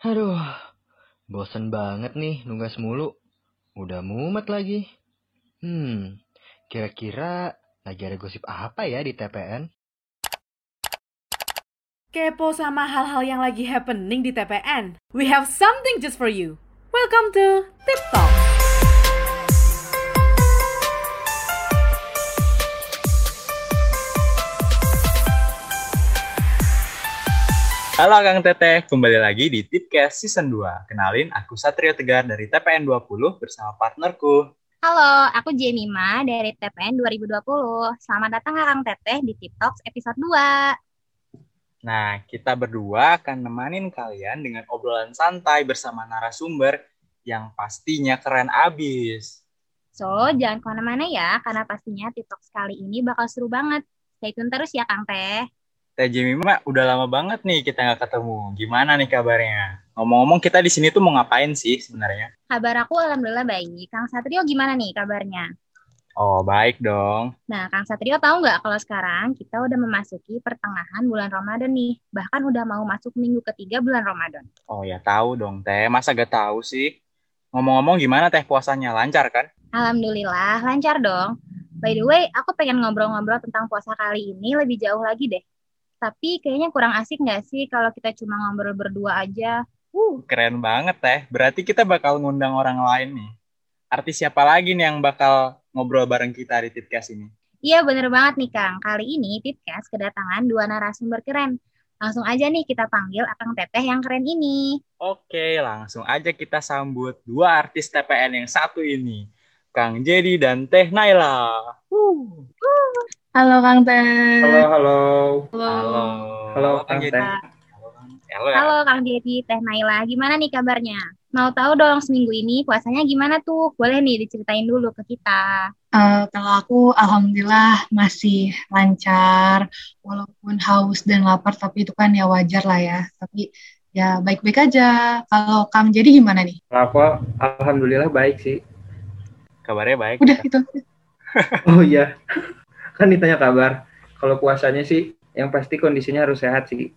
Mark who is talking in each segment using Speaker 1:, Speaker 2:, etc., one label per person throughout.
Speaker 1: Aduh, bosen banget nih nugas mulu. Udah mumet lagi. Hmm, kira-kira lagi ada gosip apa ya di TPN?
Speaker 2: Kepo sama hal-hal yang lagi happening di TPN? We have something just for you. Welcome to Tip Talk.
Speaker 3: Halo Kang Teteh, kembali lagi di Tipcast Season 2. Kenalin, aku Satrio Tegar dari TPN 20 bersama partnerku.
Speaker 4: Halo, aku Jemima dari TPN 2020. Selamat datang Kang Teteh di Tip Talks episode 2.
Speaker 3: Nah, kita berdua akan nemanin kalian dengan obrolan santai bersama narasumber yang pastinya keren abis.
Speaker 4: So, jangan ke mana-mana ya, karena pastinya Tip Talks kali ini bakal seru banget. Stay tune terus ya Kang Teh.
Speaker 3: Teh Jemima, udah lama banget nih kita nggak ketemu. Gimana nih kabarnya? Ngomong-ngomong, kita di sini tuh mau ngapain sih sebenarnya?
Speaker 4: Kabar aku alhamdulillah baik. Kang Satrio gimana nih kabarnya?
Speaker 3: Oh, baik dong.
Speaker 4: Nah, Kang Satrio tahu nggak kalau sekarang kita udah memasuki pertengahan bulan Ramadan nih. Bahkan udah mau masuk minggu ketiga bulan Ramadan.
Speaker 3: Oh ya, tahu dong Teh. Masa gak tahu sih? Ngomong-ngomong gimana Teh puasanya? Lancar kan?
Speaker 4: Alhamdulillah, lancar dong. By the way, aku pengen ngobrol-ngobrol tentang puasa kali ini lebih jauh lagi deh. Tapi kayaknya kurang asik nggak sih kalau kita cuma ngobrol berdua aja?
Speaker 3: Uh, keren banget Teh. Berarti kita bakal ngundang orang lain nih. Artis siapa lagi nih yang bakal ngobrol bareng kita di Tipcast ini?
Speaker 4: Iya bener banget nih Kang. Kali ini Tipcast kedatangan dua narasumber keren. Langsung aja nih kita panggil Akang Teteh yang keren ini.
Speaker 3: Oke, langsung aja kita sambut dua artis TPN yang satu ini. Kang Jadi dan Teh Naila. Uh.
Speaker 5: Halo Kang Teh.
Speaker 6: Halo, halo.
Speaker 3: Halo.
Speaker 6: Halo, Kang
Speaker 3: Jadi.
Speaker 6: Teh.
Speaker 3: Halo, Kang. Halo, ya.
Speaker 4: Halo Kang Dedi, Teh Naila. Gimana nih kabarnya? Mau tahu dong seminggu ini puasanya gimana tuh? Boleh nih diceritain dulu ke kita.
Speaker 5: Eh, kalau aku alhamdulillah masih lancar, walaupun haus dan lapar, tapi itu kan ya wajar lah ya. Tapi ya baik-baik aja. Kalau Kang jadi gimana nih?
Speaker 6: Aku alhamdulillah baik sih.
Speaker 3: Kabarnya baik.
Speaker 5: Udah gitu.
Speaker 6: Oh iya. Kan ditanya kabar. Kalau puasanya sih yang pasti kondisinya harus sehat sih.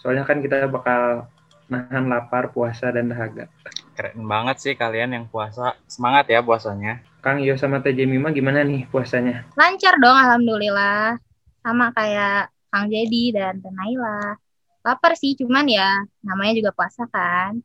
Speaker 6: Soalnya kan kita bakal nahan lapar, puasa dan dahaga.
Speaker 3: Keren banget sih kalian yang puasa. Semangat ya puasanya.
Speaker 6: Kang Iyo sama Teh Jemima gimana nih puasanya?
Speaker 4: Lancar dong Alhamdulillah. Sama kayak Kang Jadi dan Teh Naila. Lapar sih, cuman ya namanya juga puasa kan.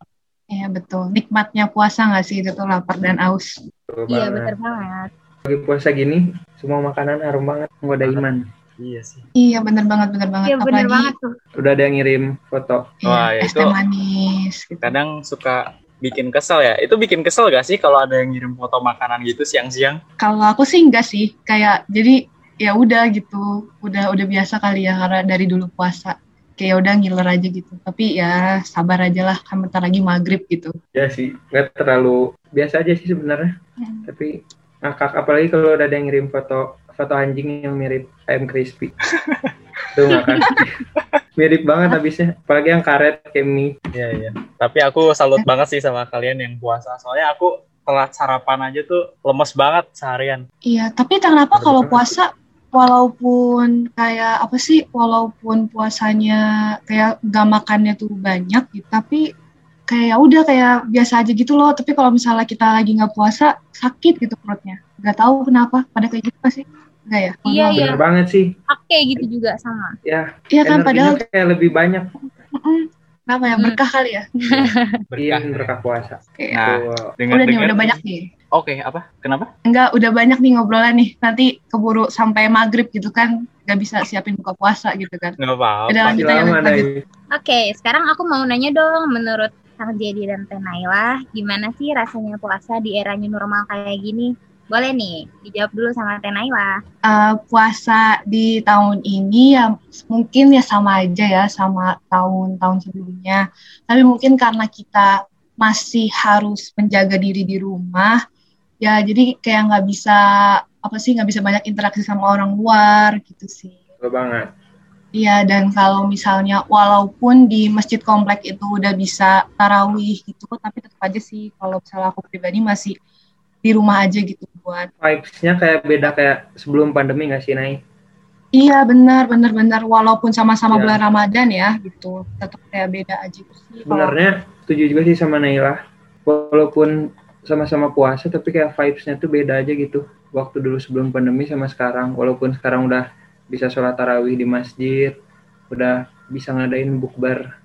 Speaker 5: Ya betul. Nikmatnya puasa nggak sih itu tuh lapar dan aus.
Speaker 6: Betul
Speaker 4: Iya
Speaker 6: banget.
Speaker 4: bener banget.
Speaker 6: Lagi puasa gini, semua makanan harum banget. Nggak ada iman.
Speaker 3: Iya sih.
Speaker 5: Iya bener banget, bener banget.
Speaker 4: Iya bener
Speaker 5: Apalagi
Speaker 4: banget tuh.
Speaker 6: Udah ada yang ngirim foto.
Speaker 5: ya,
Speaker 3: Wah, ya itu
Speaker 5: manis gitu.
Speaker 3: Kadang suka bikin kesel ya. Itu bikin kesel gak sih kalau ada yang ngirim foto makanan gitu siang-siang?
Speaker 5: Kalau aku sih enggak sih, kayak jadi ya udah gitu, udah udah biasa kali ya karena dari dulu puasa. Kayak ya udah ngiler aja gitu. Tapi ya sabar aja lah, kan bentar lagi maghrib gitu.
Speaker 6: Ya sih, nggak terlalu biasa aja sih sebenarnya.
Speaker 5: Hmm.
Speaker 6: Tapi ngakak apalagi kalau udah ada yang ngirim foto foto anjing yang mirip ayam crispy. Tuh ngakak. mirip banget habisnya. Apalagi yang karet kayak mie.
Speaker 3: Iya, iya. Tapi aku salut banget sih sama kalian yang puasa. Soalnya aku telat sarapan aja tuh lemes banget seharian.
Speaker 5: Iya, tapi kenapa kalau puasa walaupun kayak apa sih, walaupun puasanya kayak gak makannya tuh banyak gitu, tapi kayak ya udah kayak biasa aja gitu loh. Tapi kalau misalnya kita lagi nggak puasa, sakit gitu perutnya. Gak tahu kenapa, pada kayak gitu pasti. Enggak ya?
Speaker 4: Iya,
Speaker 5: Kalau-
Speaker 4: iya.
Speaker 6: Bener banget sih.
Speaker 4: Oke gitu juga sama.
Speaker 6: Ya,
Speaker 5: Iya kan, padahal
Speaker 6: kayak lebih banyak.
Speaker 5: mm, kenapa ya
Speaker 4: Hmm.
Speaker 5: berkah kali ya?
Speaker 6: Iya,
Speaker 3: Berkah.
Speaker 6: berkah puasa.
Speaker 5: Kayak,
Speaker 3: Nah,
Speaker 6: Tuh.
Speaker 3: dengar
Speaker 5: udah nih, udah banyak nih.
Speaker 3: Oke, apa? Kenapa?
Speaker 5: Enggak, udah banyak nih ngobrolan nih. Nanti keburu sampai maghrib gitu kan, nggak bisa siapin buka puasa gitu kan.
Speaker 3: Nggak apa-apa.
Speaker 5: Udah lanjut aja.
Speaker 4: Oke, sekarang aku mau nanya dong, menurut Kang Jadi dan Teh Naila, gimana sih rasanya puasa di era new normal kayak gini? Boleh nih, dijawab dulu sama Teh Naila.
Speaker 5: Eh, puasa di tahun ini ya mungkin ya sama aja ya sama tahun-tahun sebelumnya. Tapi mungkin karena kita masih harus menjaga diri di rumah, ya jadi kayak nggak bisa apa sih nggak bisa banyak interaksi sama orang luar gitu sih.
Speaker 6: Betul banget.
Speaker 5: Iya, dan kalau misalnya walaupun di masjid komplek itu udah bisa tarawih gitu, tapi tetap aja sih kalau misalnya aku pribadi masih di rumah aja gitu buat.
Speaker 6: Vibes-nya kayak beda kayak sebelum pandemi nggak sih, Nay?
Speaker 5: Iya benar benar benar walaupun sama-sama
Speaker 6: Ya.
Speaker 5: bulan Ramadan ya gitu tetap kayak beda aja sih. Kalau-
Speaker 6: Sebenarnya setuju juga sih sama Naila. Walaupun sama-sama puasa tapi kayak vibes-nya tuh beda aja gitu. Waktu dulu sebelum pandemi sama sekarang. Walaupun sekarang udah bisa sholat tarawih di masjid, udah bisa ngadain bukber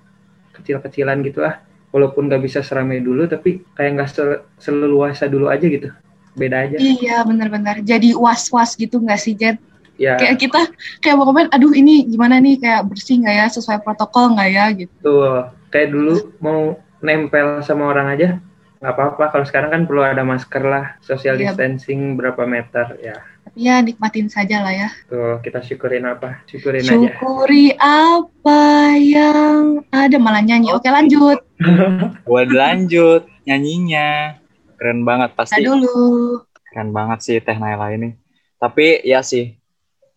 Speaker 6: kecil-kecilan gitu lah. Walaupun gak bisa seramai dulu tapi kayak nggak sel- seleluasa dulu aja gitu. Beda aja.
Speaker 5: Iya benar-benar jadi was-was gitu nggak sih Jet?
Speaker 6: Ya,
Speaker 5: Kayak kita kayak mau komen, aduh ini gimana nih kayak bersih nggak ya sesuai protokol nggak ya gitu.
Speaker 6: tuh. Kayak dulu mau nempel sama orang aja nggak apa-apa. Kalau sekarang kan perlu ada masker lah, social
Speaker 5: Iya.
Speaker 6: distancing berapa meter ya.
Speaker 5: Tapi ya nikmatin saja lah ya.
Speaker 6: Tuh, kita syukurin apa? Syukurin aja.
Speaker 5: Syukuri apa yang ada malah nyanyi. Oke lanjut.
Speaker 3: Boleh dilanjut nyanyinya. Keren banget
Speaker 5: Kita
Speaker 3: pasti.
Speaker 5: dulu.
Speaker 3: Keren banget sih Teh Naila ini. Tapi ya sih,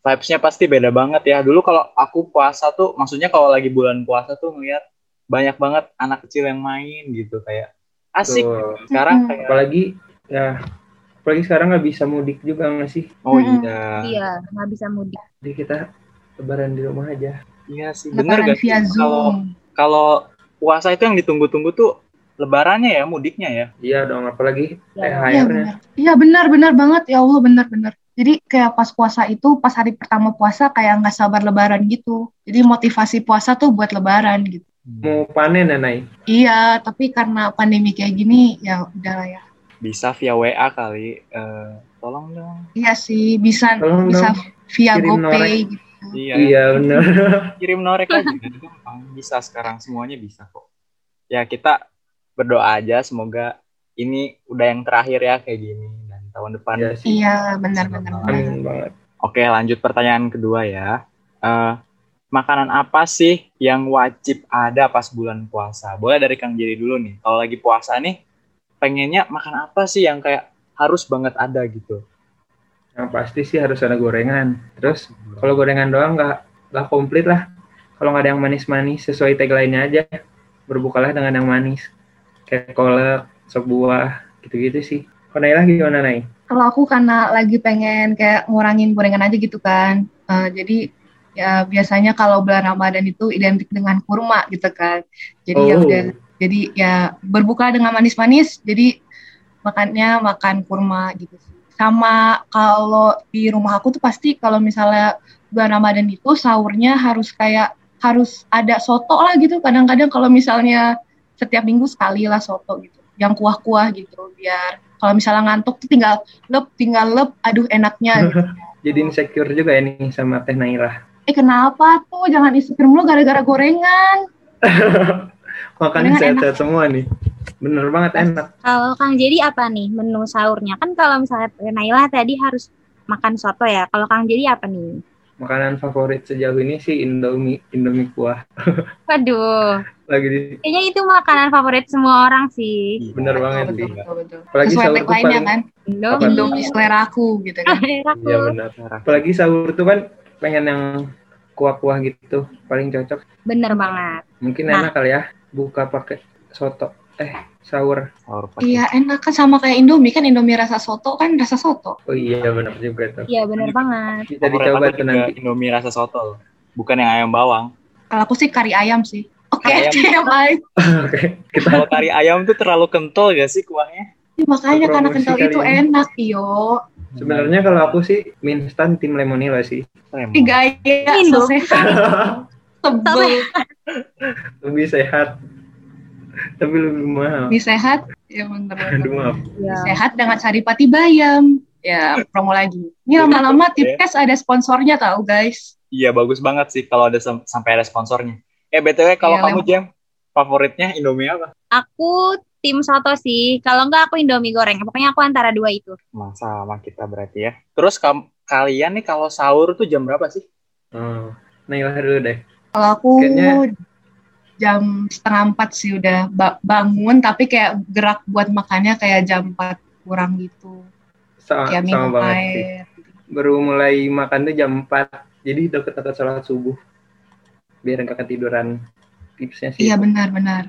Speaker 3: vibes-nya pasti beda banget ya. Dulu kalau aku puasa tuh, maksudnya kalau lagi bulan puasa tuh ngeliat banyak banget anak kecil yang main gitu kayak asik.
Speaker 6: Tuh.
Speaker 3: Sekarang kayak
Speaker 6: Apalagi ya, apalagi sekarang nggak bisa mudik juga nggak sih?
Speaker 3: oh iya.
Speaker 4: Iya, nggak bisa mudik.
Speaker 6: Jadi kita lebaran di rumah aja.
Speaker 3: Iya sih, bener
Speaker 5: Lebaran
Speaker 3: gak sih? Kalau kalau puasa itu yang ditunggu-tunggu tuh lebarannya ya, mudiknya ya.
Speaker 6: Iya dong, apalagi
Speaker 4: Iya,
Speaker 5: Iya
Speaker 6: THR-nya.
Speaker 5: benar. Iya benar benar banget ya Allah benar benar. Jadi kayak pas puasa itu pas hari pertama puasa kayak nggak sabar lebaran gitu. Jadi motivasi puasa tuh buat lebaran gitu.
Speaker 6: Mau panen ya, Nay?
Speaker 5: Iya, tapi karena pandemi kayak gini ya udahlah ya.
Speaker 3: Bisa via WA kali. Eh, tolong dong.
Speaker 5: Iya sih bisa
Speaker 6: Tolong
Speaker 5: bisa
Speaker 6: dong,
Speaker 5: via
Speaker 6: kirim
Speaker 5: GoPay
Speaker 6: norek.
Speaker 5: gitu.
Speaker 3: Iya,
Speaker 6: Iya bener.
Speaker 3: kirim norek aja gampang. Bisa sekarang semuanya bisa kok. Ya kita berdoa aja semoga ini udah yang terakhir ya kayak gini dan tahun depan.
Speaker 6: Iya sih.
Speaker 5: Iya benar benar. benar.
Speaker 6: Amin banget.
Speaker 3: Oke, lanjut pertanyaan kedua ya. Eh, makanan apa sih yang wajib ada pas bulan puasa? Boleh dari Kang Jerry dulu nih. Kalau lagi puasa nih, pengennya makan apa sih yang kayak harus banget ada gitu?
Speaker 6: Yang pasti sih harus ada gorengan. Terus kalau gorengan doang nggak nggak komplit lah. Kalau nggak ada yang manis-manis sesuai tagline-nya aja. Berbukalah dengan yang manis. Kayak kolak, sop buah, gitu-gitu sih. Kalau Naila gimana, Nay?
Speaker 5: Kalau aku karena lagi pengen kayak ngurangin gorengan aja gitu kan. Eh, jadi ya biasanya kalau bulan Ramadan itu identik dengan kurma gitu kan. Jadi ya
Speaker 6: Oh.
Speaker 5: udah jadi ya berbuka dengan manis-manis. Jadi makannya makan kurma gitu. Sama kalau di rumah aku tuh pasti kalau misalnya bulan Ramadan itu sahurnya harus kayak harus ada soto lah gitu. Kadang-kadang kalau misalnya setiap minggu sekali lah soto gitu. Yang kuah-kuah gitu biar kalau misalnya ngantuk tuh tinggal lep, tinggal lep, aduh enaknya gitu.
Speaker 6: Jadi insecure juga ya nih sama Teh Naila.
Speaker 5: Eh kenapa tuh jangan insecure mulu gara-gara gorengan.
Speaker 6: Makannya
Speaker 5: Gorengan
Speaker 6: sehat-sehat semua nih. Bener banget enak.
Speaker 4: Kalau Kang Jadi apa nih menu sahurnya? Kan kalau misalnya Naila tadi harus makan soto ya. Kalau Kang Jadi apa nih?
Speaker 6: Makanan favorit sejauh ini sih Indomie, Indomie kuah.
Speaker 4: Waduh,
Speaker 6: Lagi di
Speaker 4: kayaknya itu makanan favorit semua orang sih.
Speaker 6: bener banget
Speaker 5: betul,
Speaker 6: sih.
Speaker 5: betul, betul.
Speaker 6: Apalagi
Speaker 5: Sesuai
Speaker 6: sahur tuh paling
Speaker 5: kan,
Speaker 4: Indomie.
Speaker 5: Indomie selera aku gitu kan.
Speaker 4: Aku.
Speaker 6: Iya benar. Apalagi sahur tuh kan pengen yang kuah-kuah gitu, paling cocok.
Speaker 4: Bener banget.
Speaker 6: Mungkin
Speaker 4: Nah.
Speaker 6: enak kali ya buka pakai soto. Eh, sahur.
Speaker 5: Iya enak kan sama kayak Indomie kan Indomie rasa soto kan rasa soto.
Speaker 6: Oh iya benar juga tuh.
Speaker 4: Iya bener banget.
Speaker 6: Bisa dicoba tuh
Speaker 3: juga
Speaker 6: nanti.
Speaker 3: Indomie rasa soto. Bukan yang ayam bawang.
Speaker 5: Kalau aku sih kari ayam sih. Oke,
Speaker 3: Kari ayam.
Speaker 5: TMI.
Speaker 6: Oke, kita
Speaker 3: Kalau kari ayam tuh terlalu kental gak sih kuahnya?
Speaker 5: Ya, makanya karena kental itu
Speaker 6: ini.
Speaker 5: enak, iyo.
Speaker 6: sebenarnya kalau aku sih mie instan tim lemonila sih.
Speaker 5: Ih gaya,
Speaker 4: Indo.
Speaker 5: Tebel,
Speaker 6: Lebih sehat. Tapi lebih mahal.
Speaker 5: lebih sehat. Ya bener
Speaker 6: Aduh maaf.
Speaker 4: Iya.
Speaker 5: Sehat dengan saripati bayam. Ya, promo lagi. Ini lama-lama Tipkes ada sponsornya tahu guys.
Speaker 3: Iya bagus banget sih kalau ada sam- sampai ada sponsornya. Eh btw kalau
Speaker 5: Iya,
Speaker 3: kamu
Speaker 5: lem-
Speaker 3: Jam favoritnya Indomie apa?
Speaker 4: Aku tim soto sih. Kalau enggak aku Indomie goreng. Pokoknya aku antara dua itu.
Speaker 3: Nah, sama kita berarti ya. Terus kam- kalian nih kalau sahur tuh jam berapa sih?
Speaker 6: Oh, Naila dulu deh.
Speaker 5: Kalau aku
Speaker 6: Kayaknya-
Speaker 5: jam setengah empat sih udah ba- bangun, tapi kayak gerak buat makannya kayak jam empat kurang gitu.
Speaker 6: Sa-
Speaker 5: Ya
Speaker 6: sama banget sih.
Speaker 5: air.
Speaker 6: Baru mulai makan tuh jam 4. Jadi deket-deket sholat subuh. Biar nggak ketiduran. Tipsnya sih.
Speaker 5: Iya benar-benar.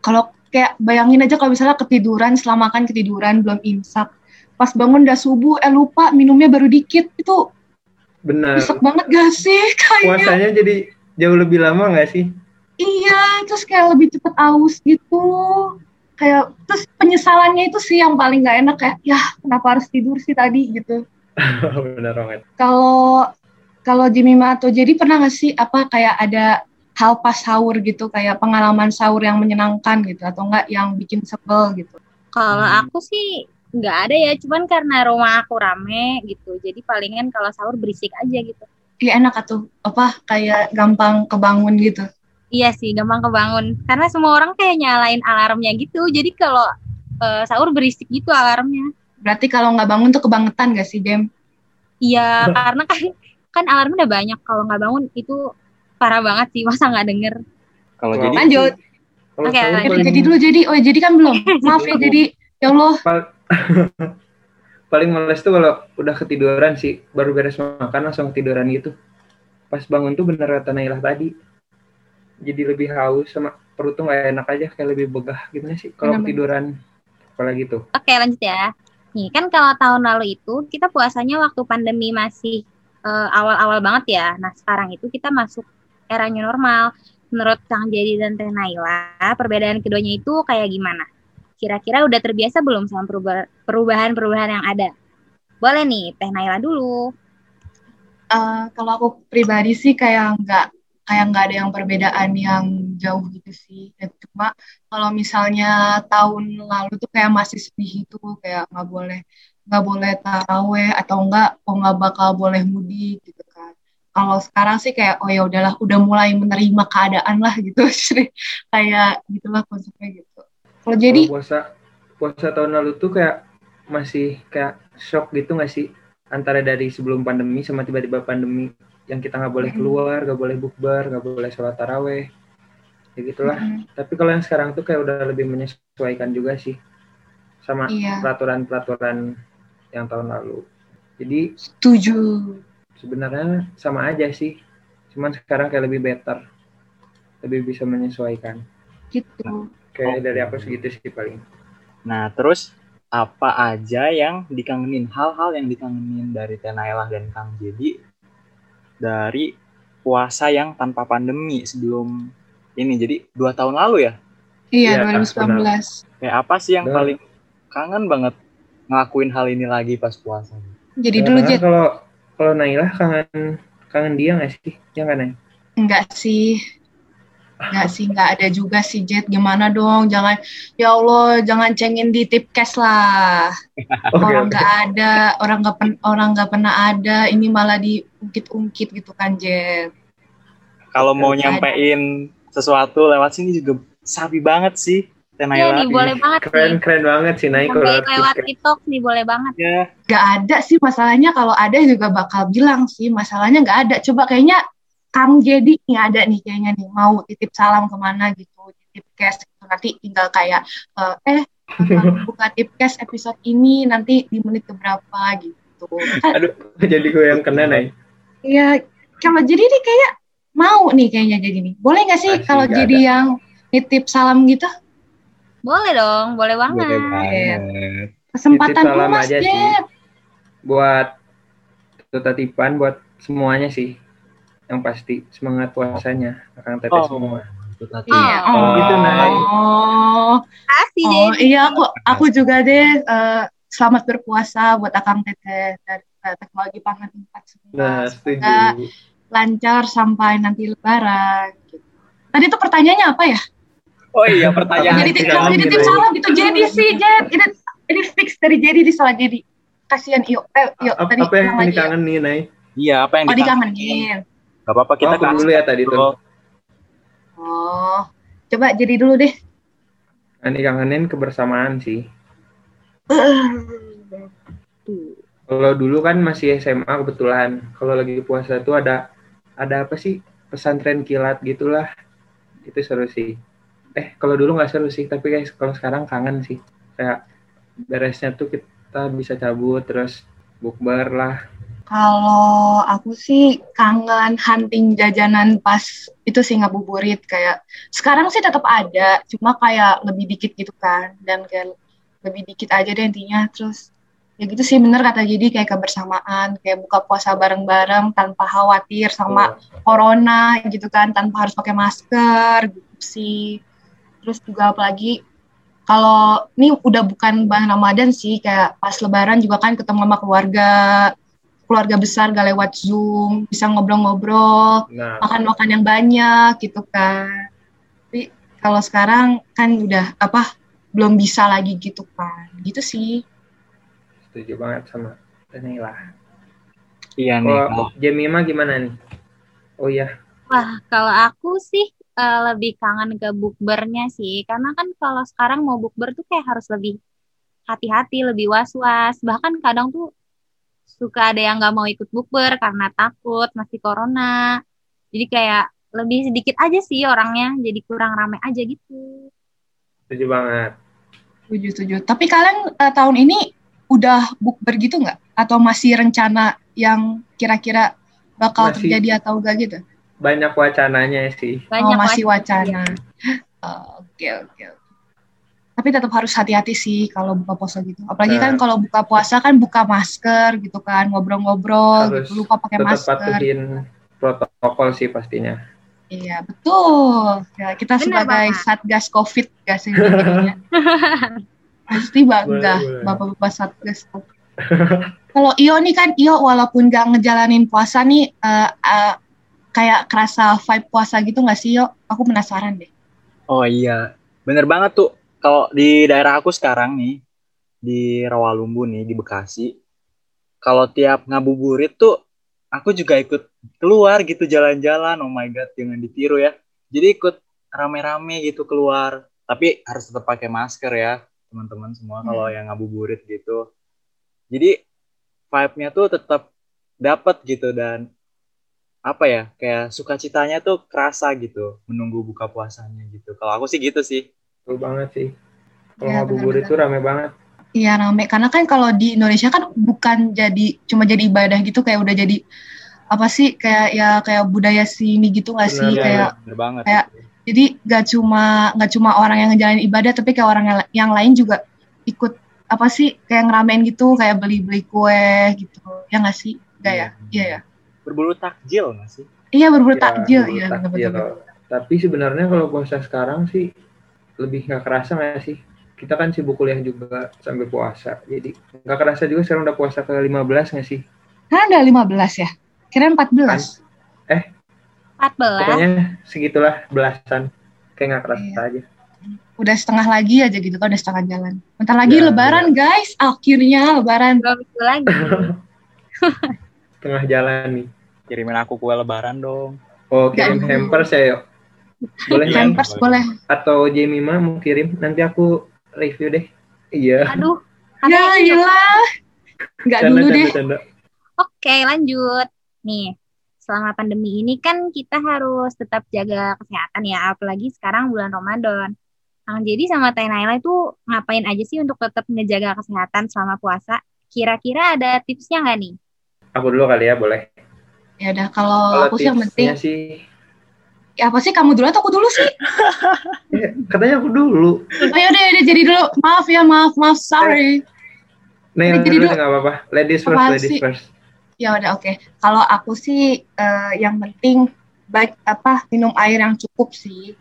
Speaker 5: Kalau kayak bayangin aja kalau misalnya ketiduran, setelah makan ketiduran belum imsak, pas bangun udah subuh, eh lupa minumnya baru dikit itu
Speaker 6: Benar.
Speaker 5: Besok banget gak sih? Kayaknya
Speaker 6: Puasanya jadi jauh lebih lama nggak sih?
Speaker 5: iya, terus kayak lebih cepet aus gitu. Kayak terus penyesalannya itu sih yang paling gak enak kayak ya kenapa harus tidur sih tadi gitu.
Speaker 6: Benar banget.
Speaker 5: Kalau kalau Jimmy atau jadi pernah gak sih apa kayak ada hal pas sahur gitu kayak pengalaman sahur yang menyenangkan gitu atau enggak yang bikin sebel gitu.
Speaker 4: Kalau
Speaker 3: Hmm.
Speaker 4: aku sih nggak ada ya, cuman karena rumah aku rame gitu. Jadi palingan kalau sahur berisik aja gitu.
Speaker 5: Iya enak atau apa kayak gampang kebangun gitu.
Speaker 4: Iya sih, gampang kebangun. Karena semua orang kayak nyalain alarmnya gitu. Jadi kalau eh, sahur berisik gitu alarmnya.
Speaker 5: Berarti kalau nggak bangun tuh kebangetan gak sih, Dem?
Speaker 4: Iya, karena kan kan alarmnya udah banyak. Kalau nggak bangun itu parah banget sih. Masa nggak denger?
Speaker 3: Kalau jadi
Speaker 5: Lanjut.
Speaker 4: Oke,
Speaker 6: paling,
Speaker 5: jadi dulu jadi, oh jadi kan belum. Maaf ya jadi, ya Allah.
Speaker 6: paling males tuh kalau udah ketiduran sih, baru beres makan langsung ketiduran gitu. Pas bangun tuh bener kata Nailah tadi. Jadi lebih haus sama perut tuh nggak enak aja, kayak lebih begah gimana sih kalau ketiduran. Apalagi tuh.
Speaker 4: Oke, lanjut ya. Nih, kan kalau tahun lalu itu kita puasanya waktu pandemi masih eh, awal-awal banget ya. Nah, sekarang itu kita masuk era new normal. Menurut Kang Jadi dan Teh Naila, perbedaan keduanya itu kayak gimana? Kira-kira udah terbiasa belum sama peruba- perubahan-perubahan yang ada? Boleh nih, Teh Naila dulu.
Speaker 5: Eh, kalau aku pribadi sih kayak nggak kayak nggak ada yang perbedaan yang jauh gitu sih. Ya, cuma kalau misalnya tahun lalu tuh kayak masih sedih itu kayak nggak boleh nggak boleh taraweh atau enggak oh nggak bakal boleh mudik gitu kan. Kalau sekarang sih kayak oh ya udahlah udah mulai menerima keadaan lah gitu. Kayak gitulah konsepnya gitu. Kalau jadi
Speaker 6: puasa puasa tahun lalu tuh kayak masih kayak shock gitu nggak sih antara dari sebelum pandemi sama tiba-tiba pandemi yang kita nggak boleh keluar, nggak boleh bukber, nggak boleh sholat taraweh, ya gitulah.
Speaker 5: mm,
Speaker 6: Tapi kalau yang sekarang tuh kayak udah lebih menyesuaikan juga sih sama
Speaker 5: iya
Speaker 6: peraturan-peraturan yang tahun lalu. Jadi
Speaker 5: setuju.
Speaker 6: sebenarnya sama aja sih, cuman sekarang kayak lebih better, lebih bisa menyesuaikan.
Speaker 5: Gitu.
Speaker 6: Kayak
Speaker 3: Oke.
Speaker 6: dari aku segitu sih paling.
Speaker 3: Nah, terus apa aja yang dikangenin? Hal-hal yang dikangenin dari Tenailah dan Kang Jadi dari puasa yang tanpa pandemi sebelum ini. Jadi dua tahun lalu ya?
Speaker 5: Iya,
Speaker 6: Iya,
Speaker 5: 2019.
Speaker 3: Kayak apa sih yang
Speaker 6: Dan-
Speaker 3: paling kangen banget ngelakuin hal ini lagi pas puasa?
Speaker 5: Jadi
Speaker 6: Ya,
Speaker 5: dulu Jet,
Speaker 6: kalau kalau Nailah kangen kangen dia nggak sih? Ya kan Nay?
Speaker 5: enggak sih. Enggak sih, enggak ada juga sih Jet. Gimana dong? Jangan ya Allah, jangan cengin di tipcast lah.
Speaker 6: Oke
Speaker 5: orang
Speaker 6: oke.
Speaker 5: nggak ada, orang nggak pen, orang nggak pernah ada, ini malah diungkit-ungkit gitu kan Jet.
Speaker 3: Kalau mau
Speaker 5: Ada.
Speaker 3: nyampein sesuatu lewat sini juga sapi banget sih
Speaker 4: Iya
Speaker 3: Tenailah.
Speaker 4: nih, boleh banget
Speaker 6: Keren
Speaker 4: nih.
Speaker 6: keren banget sih Nay kalau lewat.
Speaker 4: TikTok nih, boleh banget.
Speaker 3: Ya,
Speaker 5: Nggak ada sih masalahnya. Kalau ada juga bakal bilang sih masalahnya nggak ada. Coba kayaknya Kang Jadi nih ada nih kayaknya nih mau titip salam ke mana gitu, titip cash gitu. nanti tinggal kayak eh, eh buka tip cash episode ini nanti di menit keberapa gitu.
Speaker 6: Aduh, jadi gue yang kena Nay.
Speaker 5: Iya, kalau jadi nih kayak mau nih kayaknya jadi nih. Boleh nggak sih kalau jadi yang nitip salam gitu?
Speaker 4: Boleh dong, boleh banget.
Speaker 3: boleh banget.
Speaker 5: Kesempatan
Speaker 6: Titip salam
Speaker 5: emas,
Speaker 6: aja sih. Buat tatipan buat semuanya sih. Yang pasti semangat puasanya akan teteh
Speaker 3: Oh.
Speaker 6: semua.
Speaker 3: Itu tadi.
Speaker 5: Iya.
Speaker 6: Oh, gitu.
Speaker 5: Oh,
Speaker 4: Kasih
Speaker 5: oh,
Speaker 4: jadi.
Speaker 5: iya aku aku juga deh eh, selamat berpuasa buat Akang Teteh dari eh, teknologi pangan 4 semua.
Speaker 6: Nah, setuju.
Speaker 5: lancar sampai nanti lebaran. Gitu. Tadi tuh pertanyaannya apa ya?
Speaker 3: Oh iya pertanyaan.
Speaker 5: jadi kalau jadi
Speaker 6: gitu ya.
Speaker 5: salam gitu jadi sih Jet. Ini ini fix dari jadi di salah jadi. Kasihan yuk, eh, yuk
Speaker 6: Apa,
Speaker 5: tadi
Speaker 6: apa yang
Speaker 5: yuk.
Speaker 6: dikangenin Nay?
Speaker 3: Iya, apa yang
Speaker 5: Oh
Speaker 3: dikangenin? Gak apa-apa kita
Speaker 6: Oh,
Speaker 3: kasih
Speaker 6: dulu ya tadi tuh.
Speaker 5: Oh, coba jadi dulu deh.
Speaker 6: Yang dikangenin kebersamaan sih. Kalau dulu kan masih SMA kebetulan. Kalau lagi puasa tuh ada ada apa sih pesantren kilat gitulah. Itu seru sih. Eh kalau dulu nggak seru sih, tapi guys kalau sekarang kangen sih. Kayak beresnya tuh kita bisa cabut terus bukber lah.
Speaker 5: Kalau aku sih kangen hunting jajanan pas itu sih ngabuburit kayak sekarang sih tetap ada, cuma kayak lebih dikit gitu kan dan kayak lebih dikit aja deh intinya. Terus ya gitu sih bener kata jadi kayak kebersamaan kayak buka puasa bareng-bareng tanpa khawatir sama corona gitu kan tanpa harus pakai masker gitu sih. Terus juga apalagi kalau ini udah bukan bulan Ramadan sih kayak pas lebaran juga kan ketemu sama keluarga keluarga besar gak lewat Zoom bisa ngobrol-ngobrol
Speaker 6: Nah,
Speaker 5: makan-makan yang banyak gitu kan tapi kalau sekarang kan udah apa belum bisa lagi gitu kan gitu sih
Speaker 6: setuju banget sama Naila.
Speaker 3: Iya nih.
Speaker 6: Kalau
Speaker 3: kalau
Speaker 6: Jemima gimana nih? Oh iya,
Speaker 4: Wah, kalau aku sih eh, lebih kangen ke bukbernya sih. Karena kan kalau sekarang mau bukber tuh kayak harus lebih hati-hati, lebih was-was. Bahkan kadang tuh suka ada yang nggak mau ikut bukber karena takut masih corona. Jadi kayak lebih sedikit aja sih orangnya, jadi kurang rame aja gitu.
Speaker 6: setuju banget.
Speaker 5: Setuju, setuju. Tapi kalian eh, tahun ini udah bukber gitu nggak? Atau masih rencana yang kira-kira bakal
Speaker 6: Masih.
Speaker 5: terjadi atau enggak gitu?
Speaker 6: Banyak wacananya sih.
Speaker 4: Banyak
Speaker 5: oh, masih
Speaker 4: wacana.
Speaker 5: Oke, oke. oke. Tapi tetap harus hati-hati sih kalau buka puasa gitu. Apalagi kan
Speaker 6: Nah.
Speaker 5: kalau buka puasa kan buka masker gitu kan, ngobrol-ngobrol gitu, lupa pakai
Speaker 6: Tetap
Speaker 5: masker.
Speaker 6: patuhin protokol sih pastinya.
Speaker 5: Iya, betul. Ya, kita
Speaker 4: Benar,
Speaker 5: sebagai
Speaker 4: Bapak.
Speaker 5: Satgas Covid gak sih? Pasti bangga. Bapak-bapak Satgas Covid. Kalau Iyo nih kan, Iyo walaupun gak ngejalanin puasa nih, eh, eh, kayak kerasa vibe puasa gitu gak sih, Iyo? Aku penasaran deh.
Speaker 3: Oh iya, bener banget tuh. Kalau di daerah aku sekarang nih, di Rawalumbu nih, di Bekasi, kalau tiap ngabuburit tuh, aku juga ikut keluar gitu jalan-jalan. Oh my God, jangan ditiru ya. Jadi ikut rame-rame gitu keluar. Tapi harus tetap pakai masker ya, teman-teman semua kalau yang ngabuburit gitu. Jadi vibe-nya tuh tetap dapat gitu dan apa ya kayak sukacitanya tuh kerasa gitu menunggu buka puasanya gitu kalau aku sih gitu sih
Speaker 6: Betul banget sih. Kalau
Speaker 5: Iya,
Speaker 6: ngabuburit tuh rame banget.
Speaker 5: Iya rame, karena kan kalau di Indonesia kan bukan jadi cuma jadi ibadah gitu, kayak udah jadi apa sih kayak ya kayak budaya sini gitu gak sih?
Speaker 6: Benar,
Speaker 5: kayak
Speaker 3: bener banget.
Speaker 5: kayak- jadi gak cuma gak cuma orang yang ngejalanin ibadah tapi kayak orang yang, yang lain juga ikut apa sih kayak ngeramein gitu kayak beli-beli kue gitu. Ya gak sih? Gak ya? Iya. Ya.
Speaker 3: Berbulu takjil nggak sih?
Speaker 5: Iya berburu
Speaker 6: Ya,
Speaker 5: takjil.
Speaker 6: Berburu
Speaker 5: iya benar-benar.
Speaker 6: Tapi sebenarnya kalau puasa sekarang sih lebih nggak kerasa nggak sih? Kita kan sibuk kuliah juga sambil puasa. Jadi nggak kerasa juga sekarang udah puasa ke 15 nggak sih?
Speaker 5: kan udah 15 ya kirain 14
Speaker 4: 14.
Speaker 6: Pokoknya segitulah belasan. Kayak nggak kerasa
Speaker 5: Iya.
Speaker 6: aja.
Speaker 5: udah setengah lagi aja gitu kan udah setengah jalan bentar lagi
Speaker 6: Ya,
Speaker 5: lebaran guys akhirnya lebaran
Speaker 4: minggu lagi.
Speaker 6: Tengah jalan nih.
Speaker 3: kirimin aku kue lebaran dong
Speaker 6: Oh kirim hampers ya yuk. Boleh nggak?
Speaker 5: hampers boleh
Speaker 6: Atau Jemima mau kirim? Nanti aku review deh. Iya.
Speaker 4: Aduh.
Speaker 5: ya gila nggak
Speaker 6: Canda,
Speaker 5: dulu
Speaker 6: canda,
Speaker 5: deh
Speaker 6: canda.
Speaker 4: Oke, lanjut. Nih, selama pandemi ini kan kita harus tetap jaga kesehatan ya, apalagi sekarang bulan Ramadan. Nah, jadi sama Teh Naila itu ngapain aja sih untuk tetap ngejaga kesehatan selama puasa? Kira-kira ada tipsnya nggak nih?
Speaker 6: Aku dulu kali ya boleh.
Speaker 5: ya udah kalau
Speaker 6: Kalau
Speaker 5: aku sih yang penting
Speaker 6: tipsnya sih,
Speaker 5: ya apa sih? Kamu dulu atau aku dulu sih?
Speaker 6: Eh, katanya aku dulu.
Speaker 5: oh ya udah ya udah, jadi dulu. Maaf ya maaf maaf sorry.
Speaker 6: Nih,
Speaker 5: Jadi
Speaker 6: dulu. nggak apa-apa. Ladies first, ladies
Speaker 5: sih?
Speaker 6: first.
Speaker 5: ya udah oke. Kalau aku sih eh, yang penting baik apa minum air yang cukup sih.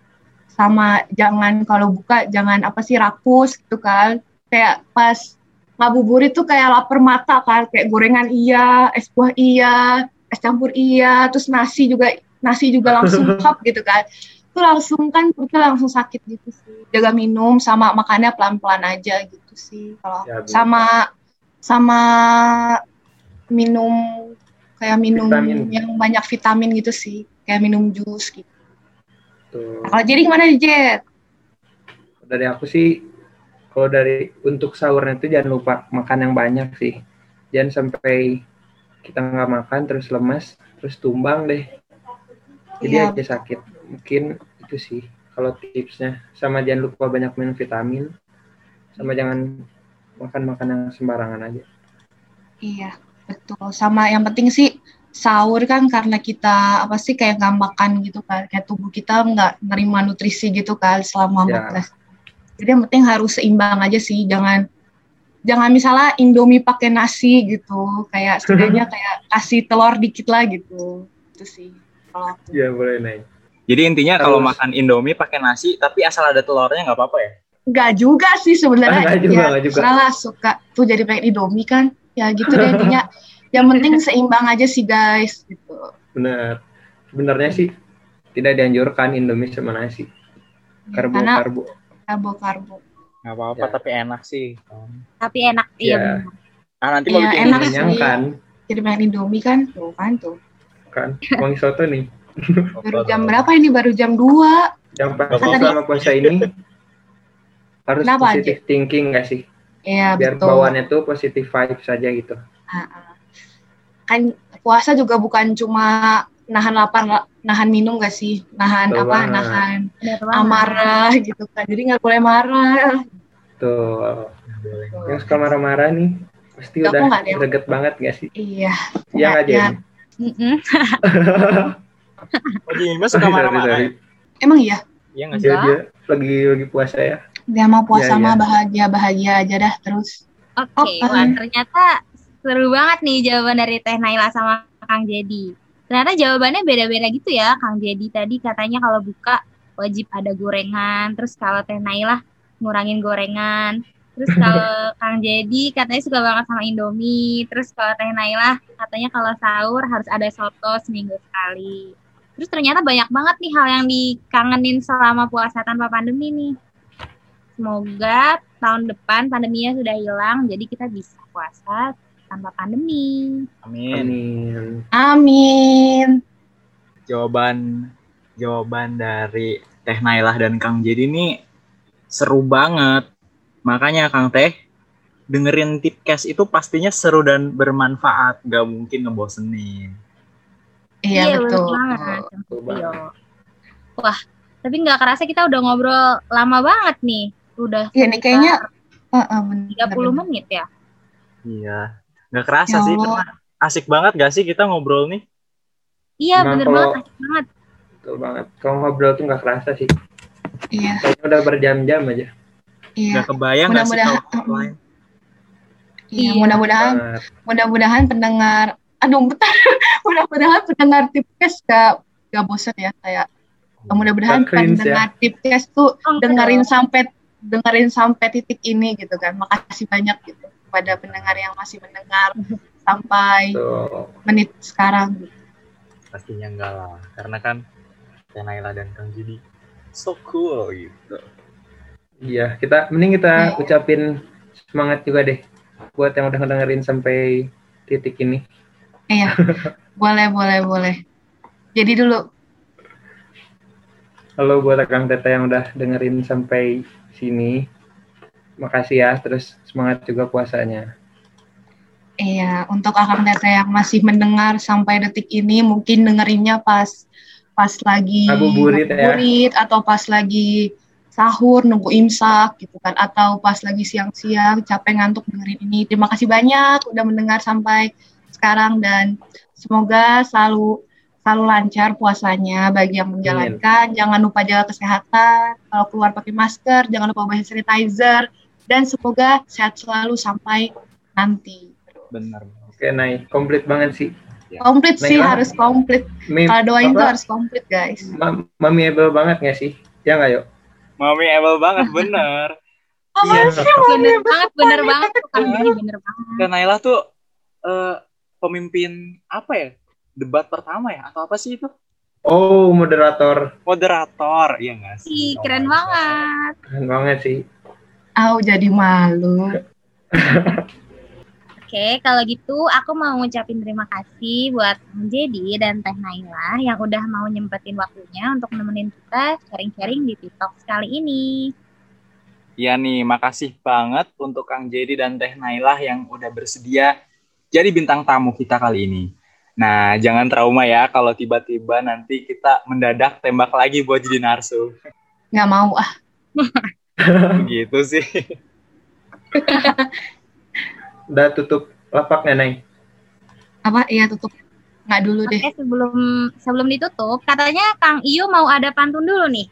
Speaker 5: Sama jangan kalau buka jangan apa sih rakus gitu kan. Kayak pas ngabuburit tuh kayak lapar mata kan. Kayak gorengan iya es buah iya es campur iya terus nasi juga nasi juga langsung cup gitu kan itu langsung kan perutnya langsung sakit gitu sih jaga minum sama makannya pelan-pelan aja gitu sih kalau
Speaker 6: Ya,
Speaker 5: sama sama minum kayak minum
Speaker 6: Vitamin.
Speaker 5: yang banyak vitamin gitu sih kayak minum jus gitu
Speaker 6: Tuh.
Speaker 5: kalau jadi gimana Jet
Speaker 6: Dari aku sih, kalau dari untuk sahurnya itu jangan lupa makan yang banyak sih. Jangan sampai kita nggak makan terus lemas, terus tumbang deh. Jadi
Speaker 5: Iya.
Speaker 6: aja sakit. Mungkin itu sih kalau tipsnya. Sama jangan lupa banyak minum vitamin. Sama jangan makan makan yang sembarangan aja.
Speaker 5: Iya, betul. Sama yang penting sih sahur kan karena kita apa sih kayak nggak makan gitu kan, kayak tubuh kita nggak nerima nutrisi gitu kan selama
Speaker 6: Ya.
Speaker 5: 14. Jadi yang penting harus seimbang aja sih, jangan jangan misalnya Indomie pakai nasi gitu kayak setidaknya kayak kasih telur dikit lah gitu itu sih kalau aku
Speaker 6: Iya boleh naik.
Speaker 3: Jadi intinya kalau makan Indomie pakai nasi tapi asal ada telurnya nggak apa-apa ya?
Speaker 5: Nggak juga sih sebenarnya
Speaker 6: Nggak juga,
Speaker 5: ya
Speaker 6: nggak juga.
Speaker 5: salah suka tuh jadi pengen Indomie kan ya gitu deh intinya yang penting seimbang aja sih guys gitu
Speaker 6: Benar. Sebenarnya sih tidak dianjurkan Indomie sama nasi. Karbo
Speaker 5: karena
Speaker 6: karbo.
Speaker 5: karbo karbo
Speaker 3: Nggak apa-apa
Speaker 6: Ya.
Speaker 3: tapi enak sih.
Speaker 4: Tapi enak, iya
Speaker 6: Iya.
Speaker 4: benar.
Speaker 3: Ah nanti mau
Speaker 5: Iya,
Speaker 3: bikin
Speaker 5: enak sih.
Speaker 6: Mengenyangkan
Speaker 5: jadi pengen Indomie kan tuh kan tuh
Speaker 6: kan. Wangi soto nih.
Speaker 5: baru jam berapa ini baru jam 2
Speaker 6: Yang pasti
Speaker 3: Nggak apa-apa.
Speaker 6: selama puasa ini harus
Speaker 5: Kenapa,
Speaker 6: positive thinking nggak sih?
Speaker 5: iya
Speaker 6: Biar
Speaker 5: betul
Speaker 6: bawaannya tuh positive vibes saja gitu.
Speaker 5: Ah, ah. kan puasa juga bukan cuma nahan lapar nahan minum gak sih nahan
Speaker 6: Betul
Speaker 5: apa
Speaker 6: banget.
Speaker 5: nahan amarah gitu kan jadi nggak boleh marah
Speaker 6: Tuh. Yang suka marah-marah nih pasti
Speaker 5: Aku
Speaker 6: udah greget banget gak sih?
Speaker 5: iya
Speaker 6: Iya nggak
Speaker 5: ya.
Speaker 6: Jen?
Speaker 4: Mm-mm.
Speaker 3: Oh Jimmy Mas suka marah-marah. ya?
Speaker 5: emang iya
Speaker 3: Iya nggak sih?
Speaker 6: Dia, lagi lagi puasa ya.
Speaker 5: dia mau puasa
Speaker 6: Iya,
Speaker 5: mah
Speaker 6: iya.
Speaker 5: bahagia bahagia aja dah terus
Speaker 4: Oke,
Speaker 5: Oke.
Speaker 4: wah ternyata seru banget nih jawaban dari Teh Naila sama Kang Jadi. Ternyata jawabannya beda-beda gitu ya. Kang Jadi tadi katanya kalau buka wajib ada gorengan. Terus kalau Teh Naila ngurangin gorengan. Terus kalau Kang Jadi katanya suka banget sama Indomie. Terus kalau Teh Naila katanya kalau sahur harus ada soto seminggu sekali. Terus ternyata banyak banget nih hal yang dikangenin selama puasa tanpa pandemi nih. Semoga tahun depan pandeminya sudah hilang, jadi kita bisa puasa tanpa pandemi.
Speaker 3: Amin.
Speaker 6: Amin.
Speaker 5: amin
Speaker 3: Jawaban jawaban dari Teh Nailah dan Kang Jadi ini seru banget. Makanya Kang Teh dengerin tipcast itu pastinya seru dan bermanfaat, gak mungkin ngebosenin.
Speaker 5: iya
Speaker 4: bener
Speaker 5: betul
Speaker 4: banget.
Speaker 6: Betul
Speaker 4: Iya.
Speaker 6: banget.
Speaker 4: Wah, tapi nggak kerasa kita udah ngobrol lama banget nih. Udah
Speaker 5: Iya nih, kayaknya Heeh, bener,
Speaker 4: 30
Speaker 5: bener.
Speaker 4: menit ya.
Speaker 3: Iya. Gak kerasa
Speaker 5: Ya
Speaker 3: sih, karena asik banget gak sih kita ngobrol nih?
Speaker 4: Iya,
Speaker 6: Emang
Speaker 4: bener
Speaker 6: kalau-
Speaker 4: banget, asik banget.
Speaker 6: Betul banget. Kalau ngobrol tuh nggak kerasa sih.
Speaker 5: iya
Speaker 6: Kayaknya udah berjam-jam aja.
Speaker 5: Iya
Speaker 3: Gak kebayang gak sih
Speaker 5: Mudah-mudahan-
Speaker 3: kalau offline?
Speaker 5: iya
Speaker 4: Iya.
Speaker 5: mudah-mudahan mudah-mudahan pendengar aduh bentar mudah-mudahan pendengar tipkes gak gak bosan ya kayak mudah-mudahan
Speaker 6: cringe
Speaker 5: pendengar tipkes tuh
Speaker 4: Oh,
Speaker 5: dengerin sampai dengerin sampai titik ini gitu kan makasih banyak gitu kepada pendengar yang masih mendengar sampai
Speaker 6: Tuh.
Speaker 5: menit sekarang gitu.
Speaker 3: Pastinya enggak lah, karena kan Teh Naila dan Kang Jadi so cool gitu.
Speaker 6: Iya, kita mending kita
Speaker 5: Iya.
Speaker 6: ucapin semangat juga deh buat yang udah ngedengerin sampai titik ini.
Speaker 5: iya boleh boleh boleh jadi dulu
Speaker 6: Halo buat Kang Tete yang udah dengerin sampai sini. Makasih ya, terus semangat juga puasanya.
Speaker 5: Iya, untuk akang teteh yang masih mendengar sampai detik ini, mungkin dengerinnya pas pas lagi
Speaker 6: Ngabuburit ya.
Speaker 5: atau pas lagi sahur nunggu imsak gitu kan, atau pas lagi siang-siang capek ngantuk dengerin ini. Terima kasih banyak udah mendengar sampai sekarang dan semoga selalu selalu lancar puasanya bagi yang menjalankan. Jangan lupa jaga kesehatan. Kalau keluar pakai masker, jangan lupa bawa sanitizer dan semoga sehat selalu sampai nanti.
Speaker 3: Bener.
Speaker 6: Oke, Nay, komplit banget sih.
Speaker 5: Komplit sih
Speaker 6: Baiklah.
Speaker 5: harus komplit. Kalau doain tuh harus komplit guys.
Speaker 6: ma- mamiable banget gak sih? Ya nggak yuk?
Speaker 3: Mami able banget, bener.
Speaker 6: Iya.
Speaker 4: Bener banget, bener banget. Kang Jadi bener banget.
Speaker 3: Dan Naila tuh eh, pemimpin apa ya? Debat pertama ya? Atau apa sih itu?
Speaker 6: Oh, moderator.
Speaker 3: Moderator, iya nggak sih?
Speaker 4: Ih, keren banget.
Speaker 6: Keren banget sih.
Speaker 5: Aku jadi malu.
Speaker 4: Oke, kalau gitu aku mau ngucapin terima kasih buat Kang Jadi dan Teh Naila yang udah mau nyempetin waktunya untuk nemenin kita sharing-sharing di TikTok kali ini.
Speaker 3: Iya nih, makasih banget untuk Kang Jadi dan Teh Nailah yang udah bersedia jadi bintang tamu kita kali ini. Nah, jangan trauma ya kalau tiba-tiba nanti kita mendadak tembak lagi buat jadi narsu.
Speaker 5: Nggak mau ah.
Speaker 3: gitu sih.
Speaker 6: Udah tutup lapaknya, Nay.
Speaker 5: Apa? Iya tutup. Nggak dulu deh.
Speaker 4: Oke, sebelum sebelum ditutup, katanya Kang Iyo mau ada pantun dulu nih.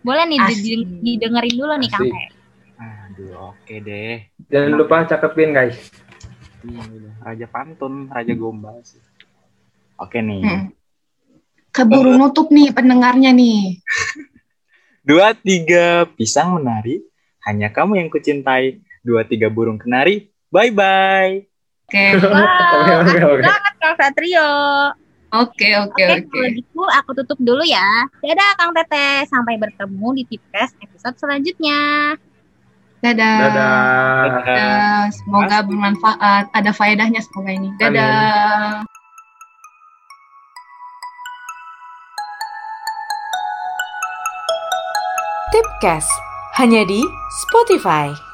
Speaker 4: Boleh nih
Speaker 5: Asik.
Speaker 4: dideng- didengerin dulu nih Kang.
Speaker 3: Aduh. Oke deh.
Speaker 6: Jangan lupa cakepin guys.
Speaker 3: Iya, udah. Raja pantun, raja gombal sih. Oke nih.
Speaker 5: Hmm. Keburu nutup nih pendengarnya nih.
Speaker 3: Dua tiga pisang menari, hanya kamu yang kucintai. Dua tiga burung kenari, bye bye.
Speaker 5: Oke,
Speaker 4: Wow, banget Kang Satrio.
Speaker 5: oke,
Speaker 4: oke,
Speaker 5: Oke,
Speaker 4: kalau gitu aku tutup dulu ya. Dadah Kang Teteh, sampai bertemu di Tipcast episode selanjutnya.
Speaker 5: Dadah.
Speaker 6: Dadah.
Speaker 5: Dadah. Semoga bermanfaat. Ada faedahnya semoga ini. Dadah.
Speaker 2: Tipcast hanya di Spotify.